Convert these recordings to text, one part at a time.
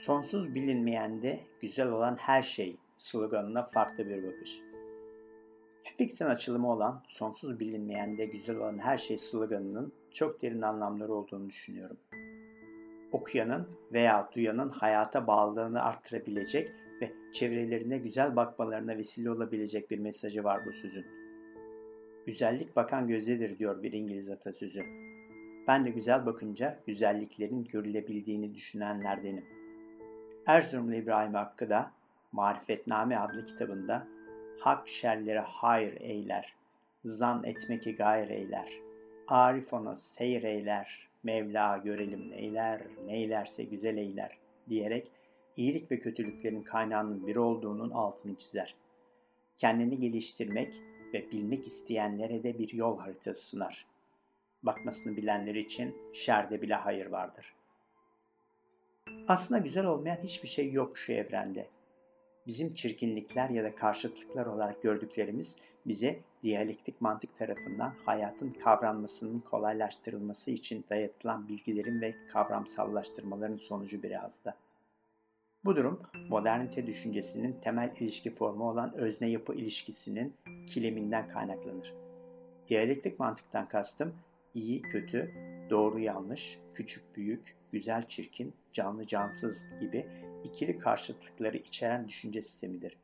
Sonsuz bilinmeyende güzel olan her şey sloganına farklı bir bakış. Fipix'in açılımı olan sonsuz bilinmeyende güzel olan her şey sloganının çok derin anlamları olduğunu düşünüyorum. Okuyanın veya duyanın hayata bağlılığını arttırabilecek ve çevrelerine güzel bakmalarına vesile olabilecek bir mesajı var bu sözün. Güzellik bakan gözdedir diyor bir İngiliz atasözü. Ben de güzel bakınca güzelliklerin görülebildiğini düşünenlerdenim. Erzurumlu İbrahim Hakkı da Marifetname adlı kitabında hak şerlere hayır eyler, zan etmeki gayr eyler, arif ona seyir eyler, Mevla görelim neyler, neylerse güzel eyler diyerek iyilik ve kötülüklerin kaynağının biri olduğunun altını çizer. Kendini geliştirmek ve bilmek isteyenlere de bir yol haritası sunar. Bakmasını bilenler için şerde bile hayır vardır.'' Aslında güzel olmayan hiçbir şey yok şu evrende. Bizim çirkinlikler ya da karşıtlıklar olarak gördüklerimiz bize diyalektik mantık tarafından hayatın kavranmasının kolaylaştırılması için dayatılan bilgilerin ve kavramsallaştırmaların sonucu biraz da. Bu durum modernite düşüncesinin temel ilişki formu olan özne yapı ilişkisinin kileminden kaynaklanır. Diyalektik mantıktan kastım iyi kötü, doğru yanlış, küçük büyük, güzel çirkin, canlı cansız gibi ikili karşıtlıkları içeren düşünce sistemidir.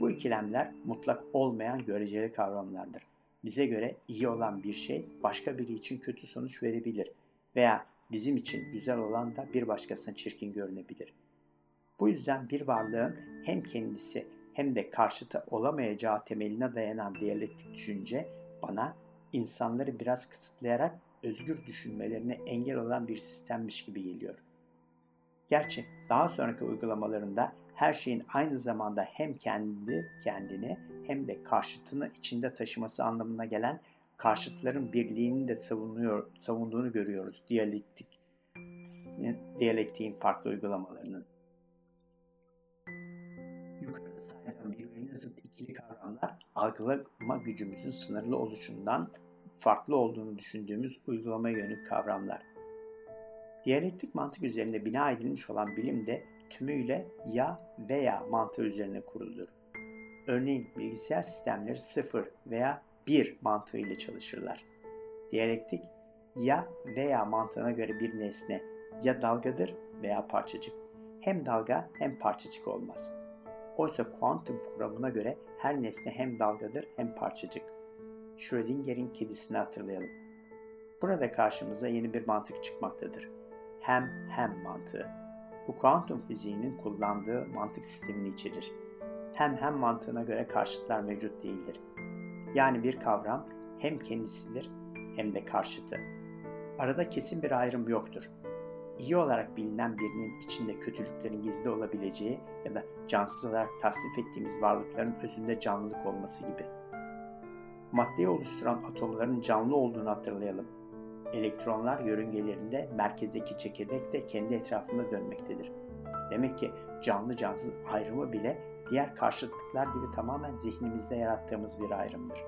Bu ikilemler mutlak olmayan göreceli kavramlardır. Bize göre iyi olan bir şey başka biri için kötü sonuç verebilir veya bizim için güzel olan da bir başkasına çirkin görünebilir. Bu yüzden bir varlığın hem kendisi hem de karşıtı olamayacağı temeline dayanan diyalektik düşünce bana insanları biraz kısıtlayarak özgür düşünmelerine engel olan bir sistemmiş gibi geliyor. Gerçi daha sonraki uygulamalarında her şeyin aynı zamanda hem kendi kendini hem de karşıtını içinde taşıması anlamına gelen karşıtların birliğini de savunuyor, savunduğunu görüyoruz diyalektik diyalektiğin farklı uygulamalarının. Yukarıda sayılan birbirine zıt ikili kavramlar algılama gücümüzün sınırlı oluşundan farklı olduğunu düşündüğümüz uygulama yönelik kavramlar. Diyalektik mantık üzerinde bina edilmiş olan bilim de tümüyle ya veya mantığı üzerine kuruludur. Örneğin bilgisayar sistemleri sıfır veya bir mantığı ile çalışırlar. Diyalektik ya veya mantığına göre bir nesne ya dalgadır veya parçacık. Hem dalga hem parçacık olmaz. Oysa kuantum kuramına göre her nesne hem dalgadır hem parçacık. Schrödinger'in kedisini hatırlayalım. Burada karşımıza yeni bir mantık çıkmaktadır. Hem hem mantığı. Bu kuantum fiziğinin kullandığı mantık sistemini içerir. Hem hem mantığına göre karşıtlar mevcut değildir. Yani bir kavram hem kendisidir hem de karşıtı. Arada kesin bir ayrım yoktur. İyi olarak bilinen birinin içinde kötülüklerin gizli olabileceği ya da cansız olarak tasnif ettiğimiz varlıkların özünde canlılık olması gibi.'' Maddeyi oluşturan atomların canlı olduğunu hatırlayalım. Elektronlar yörüngelerinde merkezdeki çekirdek de kendi etrafında dönmektedir. Demek ki canlı cansız ayrımı bile diğer karşıtlıklar gibi tamamen zihnimizde yarattığımız bir ayrımdır.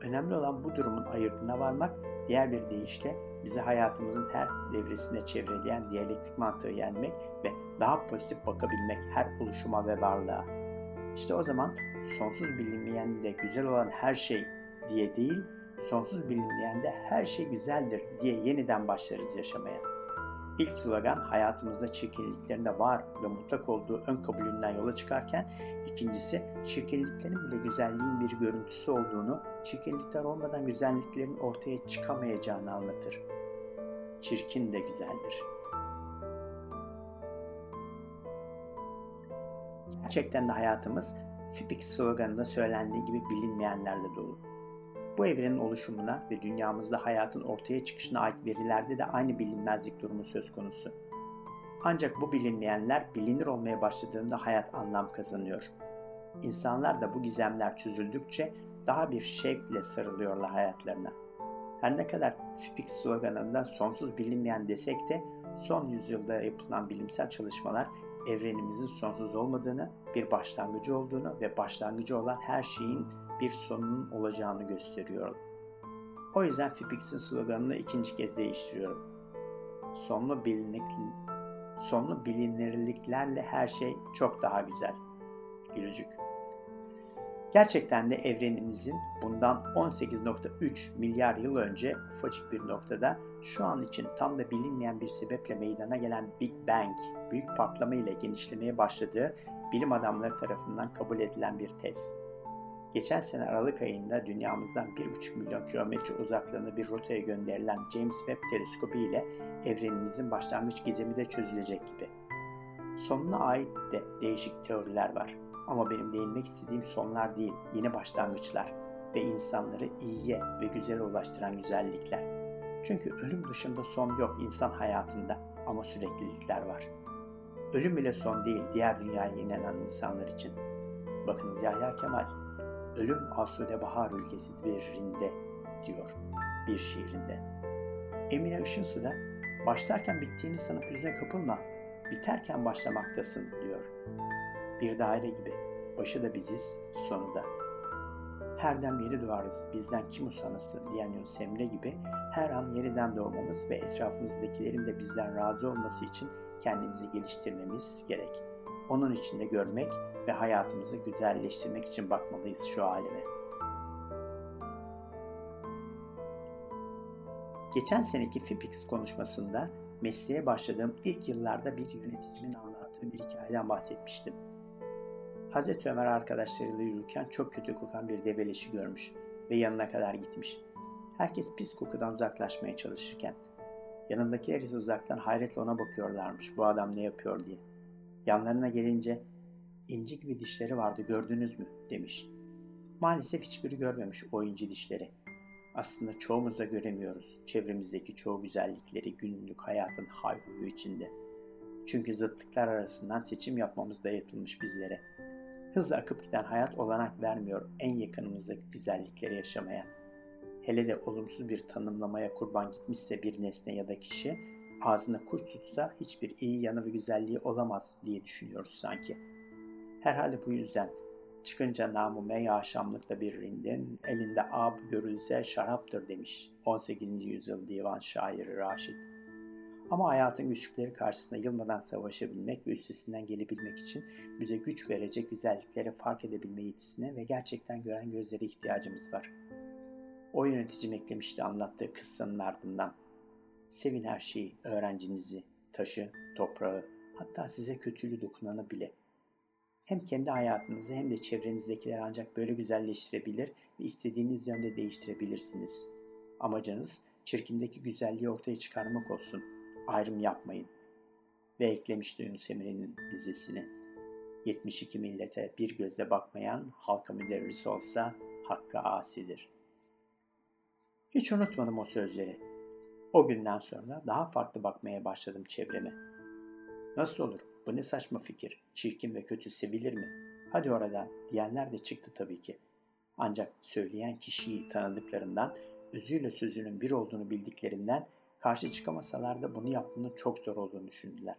Önemli olan bu durumun ayırdına varmak, diğer bir deyişle bizi hayatımızın her devresine çevreleyen diyalektik mantığı yenmek ve daha pozitif bakabilmek her oluşuma ve varlığa. İşte o zaman sonsuz bilinmeyen de güzel olan her şey diye değil, sonsuz bilinmeyen de her şey güzeldir diye yeniden başlarız yaşamaya. İlk slogan hayatımızda çirkinliklerin de var ve mutlak olduğu ön kabulünden yola çıkarken ikincisi çirkinliklerin bile güzelliğin bir görüntüsü olduğunu, çirkinlikler olmadan güzelliklerin ortaya çıkamayacağını anlatır. Çirkin de güzeldir. Gerçekten de hayatımız Fipik sloganında söylendiği gibi bilinmeyenlerle dolu. Bu evrenin oluşumuna ve dünyamızda hayatın ortaya çıkışına ait verilerde de aynı bilinmezlik durumu söz konusu. Ancak bu bilinmeyenler bilinir olmaya başladığında hayat anlam kazanıyor. İnsanlar da bu gizemler çözüldükçe daha bir şevkle sarılıyorlar hayatlarına. Her ne kadar FIPIX sloganında sonsuz bilinmeyen desek de son yüzyılda yapılan bilimsel çalışmalar evrenimizin sonsuz olmadığını, bir başlangıcı olduğunu ve başlangıcı olan her şeyin bir sonunun olacağını gösteriyor. O yüzden Fipix'in sloganını ikinci kez değiştiriyorum. Sonlu bilinlik, Sonlu bilinirliklerle her şey çok daha güzel. Gülücük. Gerçekten de evrenimizin bundan 18.3 milyar yıl önce ufacık bir noktada şu an için tam da bilinmeyen bir sebeple meydana gelen Big Bang, büyük patlama ile genişlemeye başladığı bilim adamları tarafından kabul edilen bir tez. Geçen sene Aralık ayında dünyamızdan 1,5 milyon kilometre uzaklığında bir rotaya gönderilen James Webb teleskobu ile evrenimizin başlangıç gizemi de çözülecek gibi. Sonuna ait de değişik teoriler var. Ama benim değinmek istediğim sonlar değil, yeni başlangıçlar ve insanları iyiye ve güzele ulaştıran güzellikler. Çünkü ölüm dışında son yok insan hayatında ama süreklilikler var. Ölüm bile son değil diğer dünyaya inanan insanlar için. Bakınız Yahya Kemal, ölüm Asude Bahar ülkesi birinde diyor bir şiirinde. Emine Işınsu da başlarken bittiğini sanıp yüzüne kapılma, biterken başlamaktasın diyor. Bir daire gibi, başı da biziz, sonu da. Her dem yeni doğarız, bizden kim usanası diyen Yunus Emre gibi her an yeniden doğmamız ve etrafımızdakilerin de bizden razı olması için kendimizi geliştirmemiz gerek. Onun içinde görmek ve hayatımızı güzelleştirmek için bakmalıyız şu aleme. Geçen seneki FIPIX konuşmasında mesleğe başladığım ilk yıllarda bir yöneticimin anlattığı bir hikayeden bahsetmiştim. Hazreti Ömer arkadaşlarıyla yürürken çok kötü kokan bir develeşi görmüş ve yanına kadar gitmiş. Herkes pis kokudan uzaklaşmaya çalışırken yanındakiler ise uzaktan hayretle ona bakıyorlarmış bu adam ne yapıyor diye. Yanlarına gelince inci gibi dişleri vardı gördünüz mü demiş. Maalesef hiçbiri görmemiş o inci dişleri. Aslında çoğumuz da göremiyoruz çevremizdeki çoğu güzellikleri günlük hayatın hayhuyu içinde. Çünkü zıtlıklar arasından seçim yapmamız dayatılmış bizlere. Hızla akıp giden hayat olanak vermiyor en yakınımızdaki güzellikleri yaşamaya. Hele de olumsuz bir tanımlamaya kurban gitmişse bir nesne ya da kişi, ağzına kuş tutsa hiçbir iyi yanı ve güzelliği olamaz diye düşünüyoruz sanki. Herhalde bu yüzden çıkınca namume yaşamlıkta bir rindin, elinde ab görülse şaraptır demiş 18. yüzyıl divan şairi Raşid. Ama hayatın güçlükleri karşısında yılmadan savaşabilmek ve üstesinden gelebilmek için bize güç verecek güzellikleri fark edebilme yetisine ve gerçekten gören gözlere ihtiyacımız var. O yöneticim eklemişti anlattığı kıssanın ardından. Sevin her şeyi, öğrencinizi, taşı, toprağı, hatta size kötülüğü dokunanı bile. Hem kendi hayatınızı hem de çevrenizdekileri ancak böyle güzelleştirebilir ve istediğiniz yönde değiştirebilirsiniz. Amacınız çirkindeki güzelliği ortaya çıkarmak olsun. Ayrım yapmayın. Ve eklemişti Yunus Emre'nin dizesini. 72 millete bir gözle bakmayan halka müderris olsa hakka asidir. Hiç unutmadım o sözleri. O günden sonra daha farklı bakmaya başladım çevreme. Nasıl olur? Bu ne saçma fikir. Çirkin ve kötü sevilir mi? Hadi oradan diyenler de çıktı tabii ki. Ancak söyleyen kişiyi tanıdıklarından, özüyle sözünün bir olduğunu bildiklerinden karşı çıkamasalar da bunu yapmanın çok zor olduğunu düşündüler.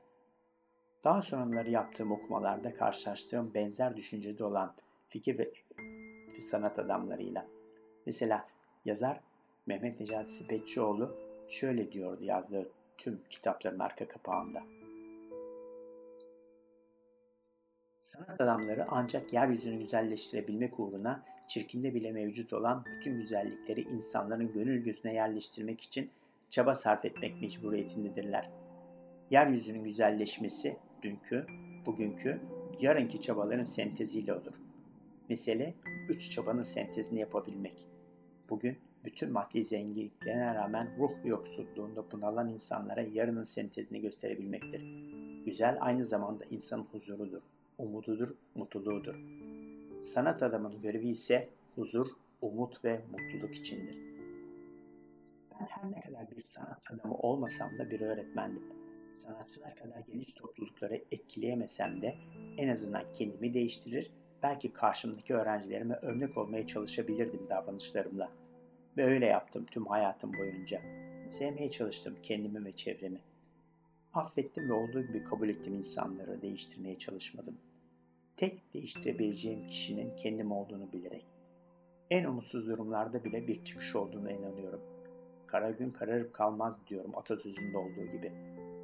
Daha sonraları yaptığım okumalarda karşılaştığım benzer düşüncede olan fikir ve sanat adamlarıyla. Mesela yazar Mehmet Necati Sepetçioğlu şöyle diyordu yazdığı tüm kitapların arka kapağında. Sanat adamları ancak yeryüzünü güzelleştirebilmek uğruna çirkinde bile mevcut olan bütün güzellikleri insanların gönül gözüne yerleştirmek için çaba sarf etmek mecburiyetindedirler. Yeryüzünün güzelleşmesi dünkü, bugünkü, yarınki çabaların senteziyle olur. Mesele üç çabanın sentezini yapabilmek. Bugün bütün maddi zenginliklerine rağmen ruh yoksulluğunda bunalan insanlara yarının sentezini gösterebilmektir. Güzel aynı zamanda insanın huzurudur, umududur, mutluluğudur. Sanat adamının görevi ise huzur, umut ve mutluluk içindir. Ben her ne kadar bir sanat adamı olmasam da bir öğretmendim. Sanatçılar kadar geniş toplulukları etkileyemesem de en azından kendimi değiştirir, belki karşımdaki öğrencilerime örnek olmaya çalışabilirdim davranışlarımla. Ve öyle yaptım tüm hayatım boyunca. Sevmeye çalıştım kendimi ve çevremi. Affettim ve olduğu gibi kabul ettim insanları, değiştirmeye çalışmadım. Tek değiştirebileceğim kişinin kendim olduğunu bilerek. En umutsuz durumlarda bile bir çıkış olduğuna inanıyorum. Kara gün kararıp kalmaz diyorum atasözünde olduğu gibi.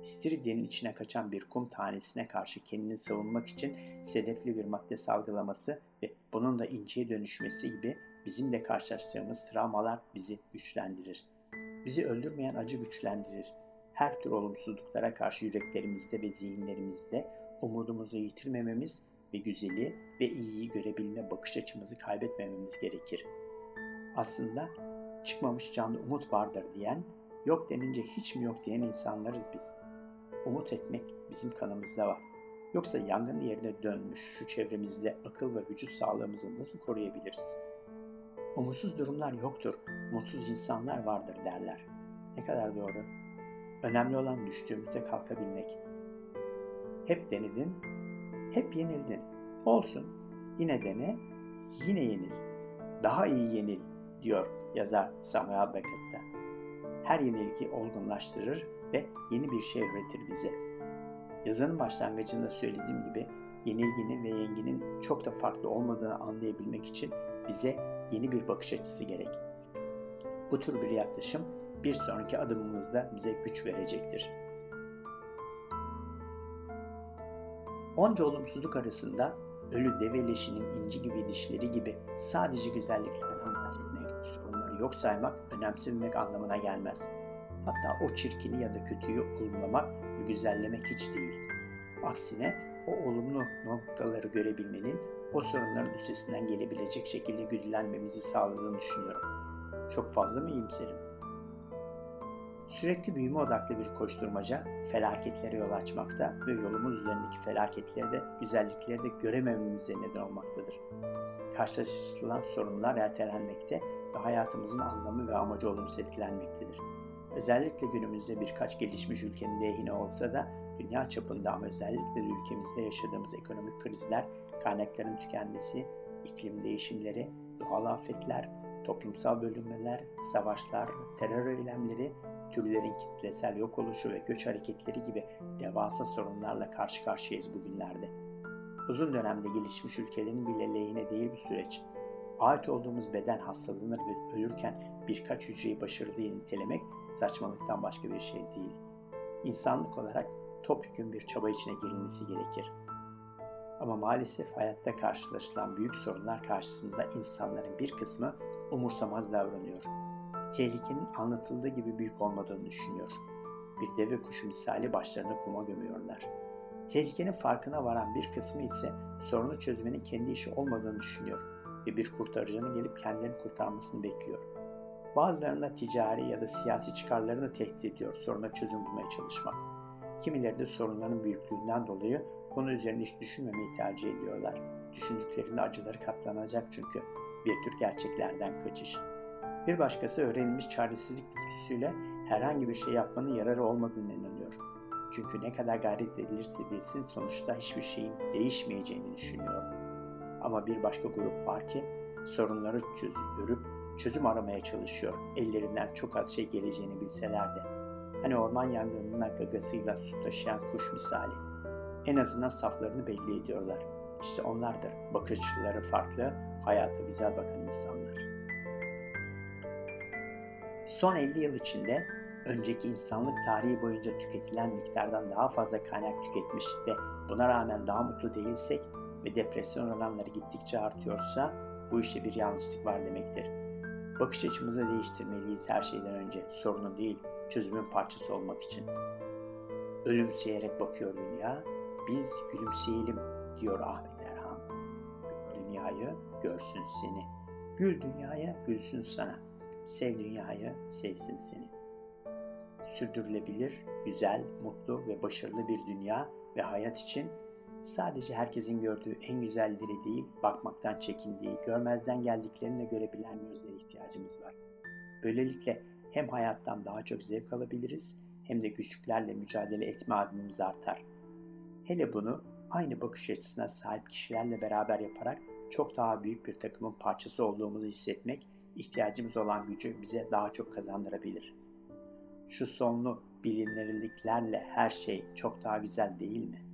İstiridyenin içine kaçan bir kum tanesine karşı kendini savunmak için sedefli bir madde salgılaması ve bunun da inceye dönüşmesi gibi bizim de karşılaştığımız travmalar bizi güçlendirir. Bizi öldürmeyen acı güçlendirir. Her tür olumsuzluklara karşı yüreklerimizde ve zihinlerimizde umudumuzu yitirmememiz ve güzeli ve iyiyi görebilme bakış açımızı kaybetmememiz gerekir. Aslında çıkmamış canlı umut vardır diyen, yok denince hiç mi yok diyen insanlarız biz. Umut etmek bizim kanımızda var. Yoksa yangın yerine dönmüş şu çevremizde akıl ve vücut sağlığımızı nasıl koruyabiliriz? Umutsuz durumlar yoktur, mutsuz insanlar vardır derler. Ne kadar doğru. Önemli olan düştüğümüzde kalkabilmek. Hep denedin, hep yenildin. Olsun, yine dene, yine yenil. Daha iyi yenil diyor yazar Samuel Beckett'te. Her yenilgi olgunlaştırır ve yeni bir şey öğretir bize. Yazının başlangıcında söylediğim gibi yenilginin ve yenginin çok da farklı olmadığını anlayabilmek için bize yeni bir bakış açısı gerek. Bu tür bir yaklaşım bir sonraki adımımızda bize güç verecektir. Onca olumsuzluk arasında ölü deve leşinin inci gibi dişleri gibi sadece güzelliklerden bahsetmek, onları yok saymak, önemsememek anlamına gelmez. Hatta o çirkini ya da kötüyü olumlamak ve güzellemek hiç değil. Aksine o olumlu noktaları görebilmenin o sorunların üstesinden gelebilecek şekilde güdülenmemizi sağladığını düşünüyorum. Çok fazla mı iyimserim? Sürekli büyüme odaklı bir koşturmaca felaketlere yol açmakta ve yolumuz üzerindeki felaketleri de güzellikleri de göremememize neden olmaktadır. Karşılaşılan sorunlar ertelenmekte ve hayatımızın anlamı ve amacı olumsuz etkilenmektedir. Özellikle günümüzde birkaç gelişmiş ülkenin lehine olsa da dünya çapında ama özellikle de ülkemizde yaşadığımız ekonomik krizler, kaynakların tükenmesi, iklim değişimleri, doğal afetler, toplumsal bölünmeler, savaşlar, terör eylemleri, türlerin kitlesel yok oluşu ve göç hareketleri gibi devasa sorunlarla karşı karşıyayız bugünlerde. Uzun dönemde gelişmiş ülkelerin bile lehine değil bu süreç. Ait olduğumuz beden hastalanır ve ölürken birkaç hücreyi başarılı nitelemek saçmalıktan başka bir şey değil. İnsanlık olarak topyekun bir çaba içine girilmesi gerekir. Ama maalesef hayatta karşılaşılan büyük sorunlar karşısında insanların bir kısmı umursamaz davranıyor. Tehlikenin anlatıldığı gibi büyük olmadığını düşünüyor. Bir deve kuşu misali başlarını kuma gömüyorlar. Tehlikenin farkına varan bir kısmı ise sorunu çözmenin kendi işi olmadığını düşünüyor ve bir kurtarıcının gelip kendilerini kurtarmasını bekliyor. Bazılarında ticari ya da siyasi çıkarlarını tehdit ediyor soruna çözüm bulmaya çalışmak. Kimileri de sorunların büyüklüğünden dolayı konu üzerine hiç düşünmemeyi tercih ediyorlar. Düşündüklerinde acıları katlanacak çünkü bir tür gerçeklerden kaçış. Bir başkası öğrenilmiş çaresizlik dürtüsüyle herhangi bir şey yapmanın yararı olmadığını inanıyor. Çünkü ne kadar gayret edilirse edilsin sonuçta hiçbir şeyin değişmeyeceğini düşünüyor. Ama bir başka grup var ki sorunları çözüp çözüm aramaya çalışıyor. Ellerinden çok az şey geleceğini bilseler de. Hani orman yangınına gagasıyla su taşıyan kuş misali. En azından saflarını belli ediyorlar. İşte onlardır. Bakış açıları farklı, hayata güzel bakan insanlar. Son 50 yıl içinde önceki insanlık tarihi boyunca tüketilen miktardan daha fazla kaynak tüketmiş ve buna rağmen daha mutlu değilsek ve depresyon oranları gittikçe artıyorsa bu işte bir yanlışlık var demektir. Bakış açımızı değiştirmeliyiz her şeyden önce. Sorunun değil, çözümün parçası olmak için. Ölümseyerek bakıyor dünya, biz gülümseyelim diyor Ahmet Erhan. Gör dünyayı, görsün seni. Gül dünyaya, gülsün sana. Sev dünyayı, sevsin seni. Sürdürülebilir, güzel, mutlu ve başarılı bir dünya ve hayat için sadece herkesin gördüğü en güzelleri değil, bakmaktan çekindiği, görmezden geldiklerini de görebilen gözlere ihtiyacımız var. Böylelikle hem hayattan daha çok zevk alabiliriz hem de güçlüklerle mücadele etme azmimiz artar. Hele bunu aynı bakış açısına sahip kişilerle beraber yaparak çok daha büyük bir takımın parçası olduğumuzu hissetmek ihtiyacımız olan gücü bize daha çok kazandırabilir. Şu sonlu bilinirliklerle her şey çok daha güzel değil mi?